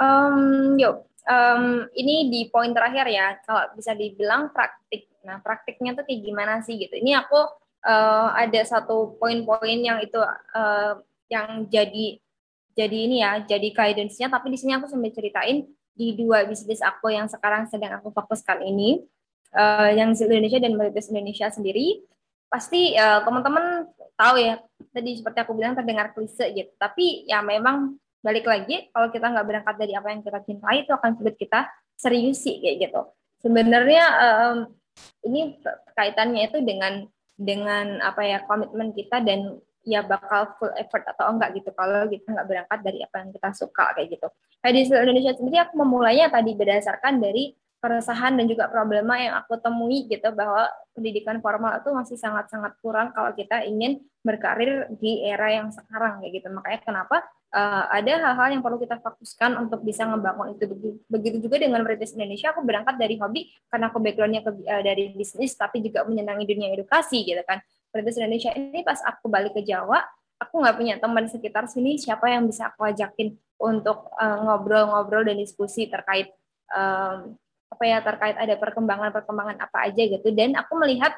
Um, yuk, um, ini di poin terakhir ya, kalau bisa dibilang praktik. Nah, praktiknya tuh kayak gimana sih gitu. Ini aku uh, ada satu poin-poin yang itu uh, yang jadi jadi ini ya, jadi guidance-nya. Tapi di sini aku sambil ceritain di dua bisnis aku yang sekarang sedang aku fokuskan ini, uh, yang Indonesia dan Meritus Indonesia sendiri. Pasti uh, teman-teman tahu ya, tadi seperti aku bilang terdengar klise gitu. Tapi ya memang balik lagi kalau kita nggak berangkat dari apa yang kita cintai itu akan sulit kita serius sih kayak gitu sebenarnya um, ini kaitannya itu dengan dengan apa ya komitmen kita dan ya bakal full effort atau enggak gitu kalau kita nggak berangkat dari apa yang kita suka kayak gitu. Kayak di Indonesia sendiri aku memulainya tadi berdasarkan dari keresahan dan juga problema yang aku temui gitu bahwa pendidikan formal itu masih sangat-sangat kurang kalau kita ingin berkarir di era yang sekarang kayak gitu. Makanya kenapa uh, ada hal-hal yang perlu kita fokuskan untuk bisa membangun itu. Begitu juga dengan Meritis Indonesia, aku berangkat dari hobi karena aku backgroundnya ke, uh, dari bisnis, tapi juga menyenangi dunia edukasi gitu kan. Meritis Indonesia ini pas aku balik ke Jawa, aku nggak punya teman sekitar sini siapa yang bisa aku ajakin untuk eh, ngobrol-ngobrol uh, dan diskusi terkait um, apa ya terkait ada perkembangan-perkembangan apa aja gitu. Dan aku melihat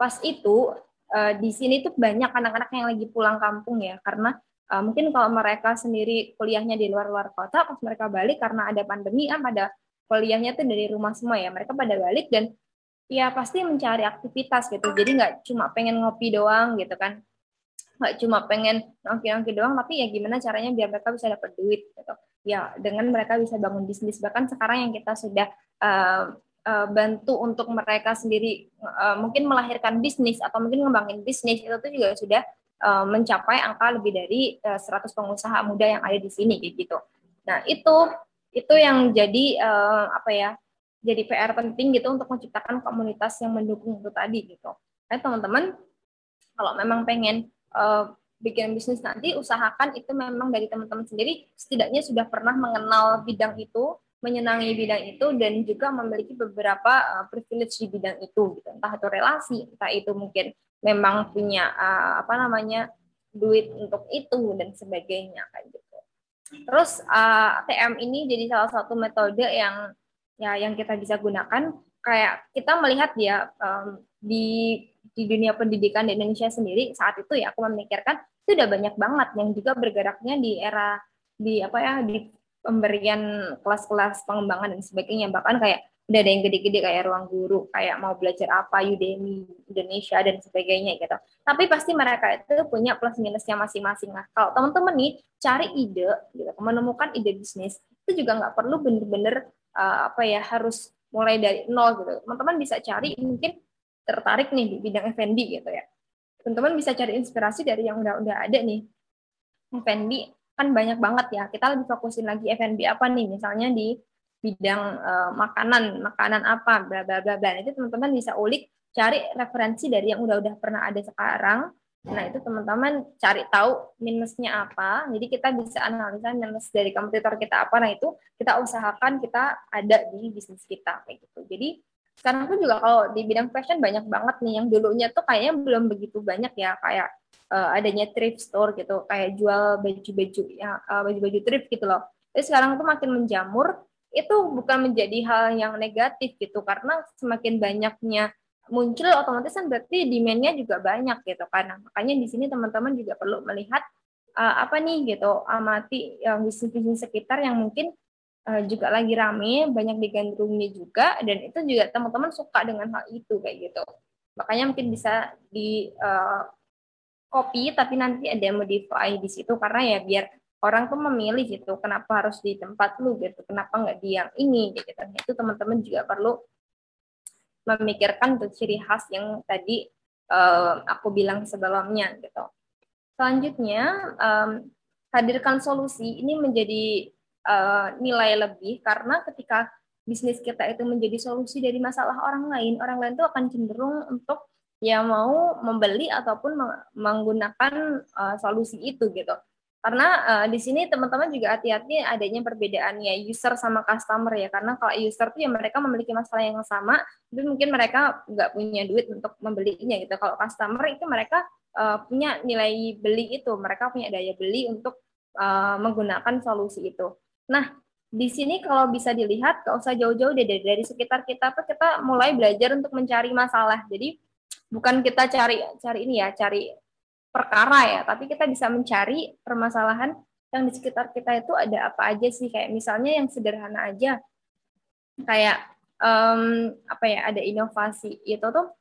pas itu uh, di sini tuh banyak anak-anak yang lagi pulang kampung ya karena Uh, mungkin kalau mereka sendiri kuliahnya di luar-luar kota, pas mereka balik karena ada pandemi kan pada kuliahnya tuh dari rumah semua ya, mereka pada balik dan ya pasti mencari aktivitas gitu. Jadi nggak cuma pengen ngopi doang gitu kan, nggak cuma pengen nongki-nongki doang, tapi ya gimana caranya biar mereka bisa dapat duit gitu. Ya dengan mereka bisa bangun bisnis. Bahkan sekarang yang kita sudah uh, uh, bantu untuk mereka sendiri uh, mungkin melahirkan bisnis atau mungkin ngembangin bisnis itu tuh juga sudah uh, mencapai angka lebih dari uh, eh, 100 pengusaha muda yang ada di sini gitu. Nah, itu itu yang jadi uh, apa ya? Jadi PR penting gitu untuk menciptakan komunitas yang mendukung itu tadi gitu. Nah, teman-teman kalau memang pengen bikin bisnis nanti usahakan itu memang dari teman-teman sendiri setidaknya sudah pernah mengenal bidang itu menyenangi bidang itu dan juga memiliki beberapa privilege di bidang itu gitu. entah itu relasi entah itu mungkin memang punya uh, apa namanya duit untuk itu dan sebagainya kayak gitu. Terus uh, ATM ini jadi salah satu metode yang ya yang kita bisa gunakan kayak kita melihat ya um, di di dunia pendidikan di Indonesia sendiri saat itu ya aku memikirkan itu udah banyak banget yang juga bergeraknya di era di apa ya di pemberian kelas-kelas pengembangan dan sebagainya bahkan kayak udah ada yang gede-gede kayak ruang guru, kayak mau belajar apa, Udemy, Indonesia, dan sebagainya gitu. Tapi pasti mereka itu punya plus minusnya masing-masing. Nah, kalau teman-teman nih cari ide, gitu, menemukan ide bisnis, itu juga nggak perlu bener-bener uh, apa ya harus mulai dari nol gitu. Teman-teman bisa cari mungkin tertarik nih di bidang F&B gitu ya. Teman-teman bisa cari inspirasi dari yang udah-udah ada nih. F&B kan banyak banget ya. Kita lebih fokusin lagi F&B apa nih? Misalnya di bidang uh, makanan, makanan apa, bla bla bla bla. Itu teman-teman bisa ulik, cari referensi dari yang udah-udah pernah ada sekarang. Nah, itu teman-teman cari tahu minusnya apa. Jadi kita bisa analisa minus dari kompetitor kita apa. Nah, itu kita usahakan kita ada di bisnis kita kayak gitu. Jadi sekarang pun juga kalau di bidang fashion banyak banget nih yang dulunya tuh kayaknya belum begitu banyak ya kayak uh, adanya thrift store gitu kayak jual baju-baju ya uh, baju-baju thrift gitu loh. Tapi sekarang tuh makin menjamur itu bukan menjadi hal yang negatif gitu karena semakin banyaknya muncul otomatis kan berarti demand-nya juga banyak gitu kan. Nah, makanya di sini teman-teman juga perlu melihat uh, apa nih gitu amati yang bisnis-bisnis sekitar yang mungkin uh, juga lagi rame, banyak digandrungi juga dan itu juga teman-teman suka dengan hal itu kayak gitu. Makanya mungkin bisa di uh, copy tapi nanti ada modify di situ karena ya biar orang tuh memilih gitu kenapa harus di tempat lu gitu kenapa nggak di yang ini gitu. Itu teman-teman juga perlu memikirkan tuh ciri khas yang tadi uh, aku bilang sebelumnya gitu. Selanjutnya um, hadirkan solusi ini menjadi uh, nilai lebih karena ketika bisnis kita itu menjadi solusi dari masalah orang lain orang lain tuh akan cenderung untuk ya mau membeli ataupun menggunakan uh, solusi itu gitu karena uh, di sini teman-teman juga hati-hati adanya perbedaan ya user sama customer ya. Karena kalau user tuh ya mereka memiliki masalah yang sama tapi mungkin mereka nggak punya duit untuk membelinya gitu. Kalau customer itu mereka uh, punya nilai beli itu mereka punya daya beli untuk uh, menggunakan solusi itu. Nah di sini kalau bisa dilihat gak usah jauh-jauh dari, dari sekitar kita tuh kita mulai belajar untuk mencari masalah. Jadi bukan kita cari cari ini ya, cari perkara ya, tapi kita bisa mencari permasalahan yang di sekitar kita itu ada apa aja sih. Kayak misalnya yang sederhana aja. Kayak um, apa ya ada inovasi. Itu tuh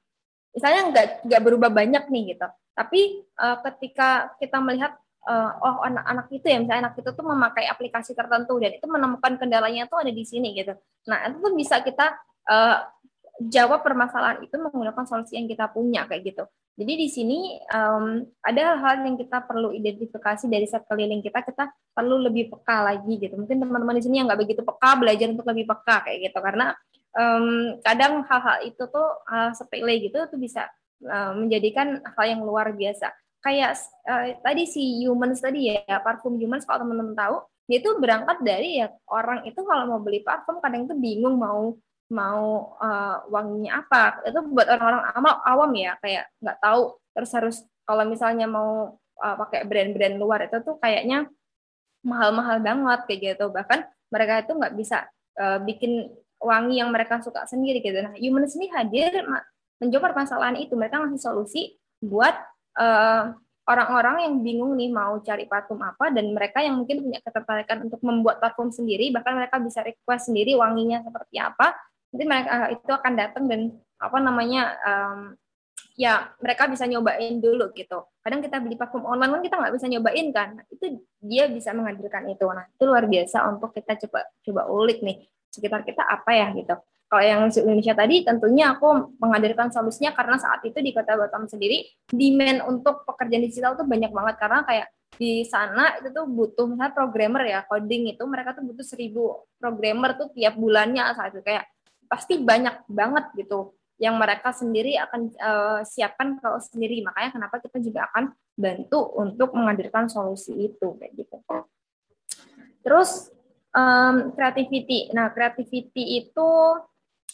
misalnya nggak nggak berubah banyak nih gitu. Tapi uh, ketika kita melihat uh, oh anak-anak itu ya misalnya anak itu tuh memakai aplikasi tertentu dan itu menemukan kendalanya tuh ada di sini gitu. Nah itu tuh bisa kita uh, jawab permasalahan itu menggunakan solusi yang kita punya kayak gitu jadi di sini um, ada hal yang kita perlu identifikasi dari sekeliling kita, kita perlu lebih peka lagi gitu. Mungkin teman-teman di sini yang nggak begitu peka belajar untuk lebih peka kayak gitu, karena um, kadang hal-hal itu tuh hal sepele gitu tuh bisa uh, menjadikan hal yang luar biasa. Kayak uh, tadi si humans tadi ya, parfum humans kalau teman-teman tahu, dia itu berangkat dari ya orang itu kalau mau beli parfum kadang itu bingung mau mau uh, wanginya apa. Itu buat orang-orang awam, ya kayak nggak tahu. Terus harus kalau misalnya mau uh, pakai brand-brand luar itu tuh kayaknya mahal-mahal banget kayak gitu. Bahkan mereka itu nggak bisa uh, bikin wangi yang mereka suka sendiri gitu. Nah human ini hadir menjawab permasalahan itu. Mereka ngasih solusi buat uh, orang-orang yang bingung nih mau cari parfum apa dan mereka yang mungkin punya ketertarikan untuk membuat parfum sendiri. Bahkan mereka bisa request sendiri wanginya seperti apa nanti mereka uh, itu akan datang dan apa namanya um, ya mereka bisa nyobain dulu gitu. Kadang kita beli parfum online kan kita nggak bisa nyobain kan. Nah, itu dia bisa menghadirkan itu. Nah itu luar biasa untuk kita coba coba ulik nih sekitar kita apa ya gitu. Kalau yang Indonesia tadi tentunya aku menghadirkan solusinya karena saat itu di kota Batam sendiri demand untuk pekerjaan digital tuh banyak banget karena kayak di sana itu tuh butuh misalnya programmer ya coding itu mereka tuh butuh seribu programmer tuh tiap bulannya saat itu kayak pasti banyak banget gitu yang mereka sendiri akan uh, siapkan kalau sendiri. Makanya kenapa kita juga akan bantu untuk menghadirkan solusi itu kayak gitu. Terus um, creativity. Nah, creativity itu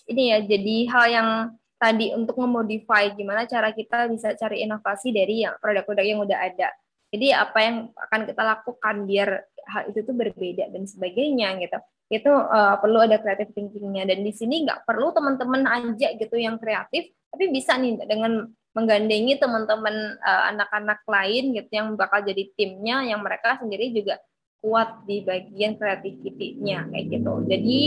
ini ya jadi hal yang tadi untuk memodify gimana cara kita bisa cari inovasi dari yang produk-produk yang udah ada. Jadi apa yang akan kita lakukan biar hal itu tuh berbeda dan sebagainya gitu itu uh, perlu ada creative thinkingnya. Dan di sini nggak perlu teman-teman aja gitu yang kreatif tapi bisa nih dengan menggandengi teman-teman uh, anak-anak lain gitu yang bakal jadi timnya yang mereka sendiri juga kuat di bagian kreativitinya kayak gitu. Jadi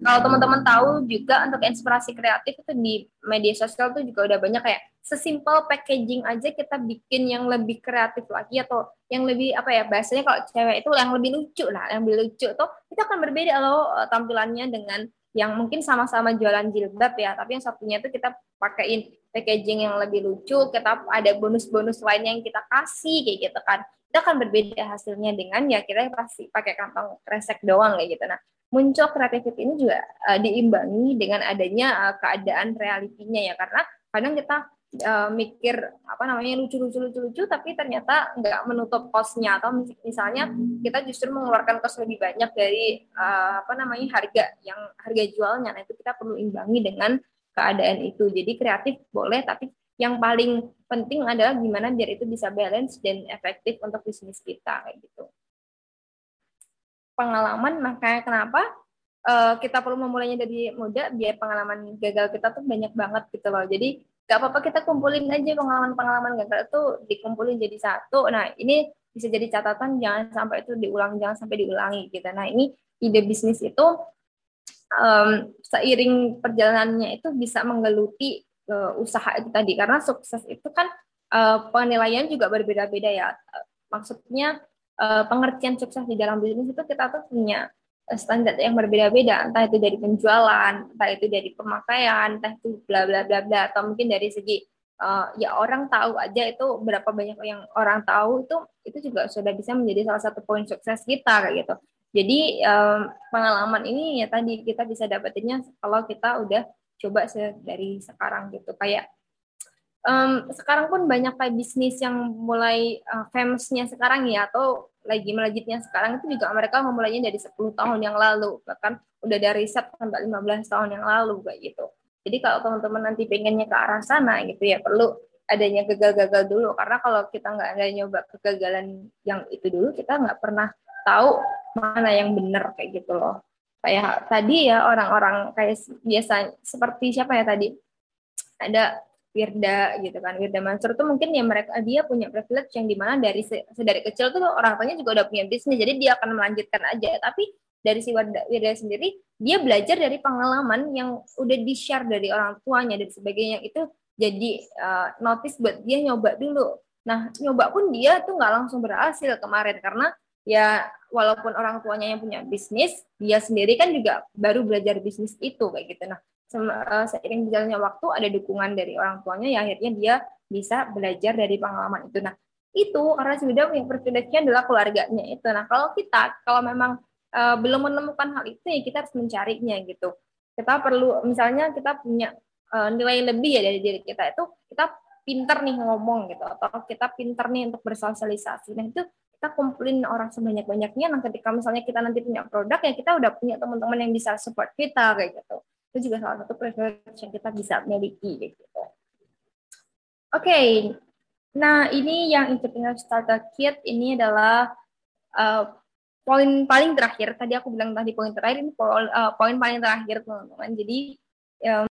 kalau teman-teman tahu juga untuk inspirasi kreatif itu di media sosial tuh juga udah banyak kayak sesimpel packaging aja kita bikin yang lebih kreatif lagi atau yang lebih apa ya bahasanya kalau cewek itu yang lebih lucu. Lah yang lebih lucu tuh itu akan berbeda loh eh, tampilannya dengan yang mungkin sama-sama jualan jilbab ya. Tapi yang satunya itu kita pakaiin packaging yang lebih lucu kita ada bonus-bonus lain yang kita kasih kayak gitu kan. Itu akan berbeda hasilnya dengan ya kita pasti pakai kantong kresek doang kayak gitu. Nah muncul kreatif ini juga uh, diimbangi dengan adanya uh, keadaan realitinya ya. Karena kadang kita uh, mikir apa namanya lucu-lucu lucu-lucu tapi ternyata nggak menutup kosnya atau misalnya kita justru mengeluarkan kos lebih banyak dari uh, apa namanya harga yang harga jualnya. Nah itu kita perlu imbangi dengan keadaan itu. Jadi kreatif boleh tapi yang paling penting adalah gimana biar itu bisa balance dan efektif untuk bisnis kita kayak gitu. Pengalaman makanya kenapa uh, kita perlu memulainya dari muda biar pengalaman gagal kita tuh banyak banget gitu loh. Jadi gak apa-apa kita kumpulin aja pengalaman-pengalaman gagal itu dikumpulin jadi satu. Nah ini bisa jadi catatan jangan sampai itu diulang jangan sampai diulangi gitu. Nah ini ide bisnis itu um, seiring perjalanannya itu bisa menggeluti uh, usaha itu tadi. Karena sukses itu kan uh, penilaian juga berbeda-beda ya. Maksudnya uh, pengertian sukses di dalam bisnis itu kita tuh punya standar yang berbeda-beda, entah itu dari penjualan, entah itu dari pemakaian, entah itu bla bla bla bla, atau mungkin dari segi uh, ya orang tahu aja itu berapa banyak yang orang tahu itu itu juga sudah bisa menjadi salah satu poin sukses kita kayak gitu. Jadi um, pengalaman ini ya tadi kita bisa dapetinnya kalau kita udah coba dari sekarang gitu. Kayak um, sekarang pun banyak kayak bisnis yang mulai uh, famousnya sekarang ya atau lagi melejitnya sekarang itu juga mereka memulainya dari 10 tahun yang lalu. Bahkan udah dari riset sampai 15 tahun yang lalu kayak gitu. Jadi kalau teman-teman nanti pengennya ke arah sana gitu ya perlu adanya gagal-gagal dulu. Karena kalau kita nggak ada nyoba kegagalan yang itu dulu kita nggak pernah tahu mana yang benar kayak gitu loh. Kayak tadi ya orang-orang kayak biasa seperti siapa ya tadi? Ada Wirda gitu kan. Wirda Mansur tuh mungkin ya mereka dia punya privilege yang di mana dari sedari kecil tuh orang tuanya juga udah punya bisnis jadi dia akan melanjutkan aja. Tapi dari si Wirda, Wirda sendiri dia belajar dari pengalaman yang udah di share dari orang tuanya dan sebagainya. Itu jadi uh, notice buat dia nyoba dulu. Nah nyoba pun dia tuh nggak langsung berhasil kemarin karena ya walaupun orang tuanya yang punya bisnis dia sendiri kan juga baru belajar bisnis itu kayak gitu. Nah seiring berjalannya waktu ada dukungan dari orang tuanya ya akhirnya dia bisa belajar dari pengalaman itu. Nah, itu karena sudah yang privilege adalah keluarganya itu. Nah, kalau kita kalau memang uh, belum menemukan hal itu ya kita harus mencarinya gitu. Kita perlu misalnya kita punya uh, nilai lebih ya dari diri kita itu kita pinter nih ngomong gitu atau kita pinter nih untuk bersosialisasi. Nah, itu kita kumpulin orang sebanyak-banyaknya nah ketika misalnya kita nanti punya produk ya kita udah punya teman-teman yang bisa support kita kayak gitu itu juga salah satu privilege yang kita bisa miliki gitu. Oke, okay. nah ini yang entrepreneur starter kit ini adalah uh, poin paling terakhir. Tadi aku bilang tadi poin terakhir ini poin, uh, paling terakhir teman-teman. Jadi um,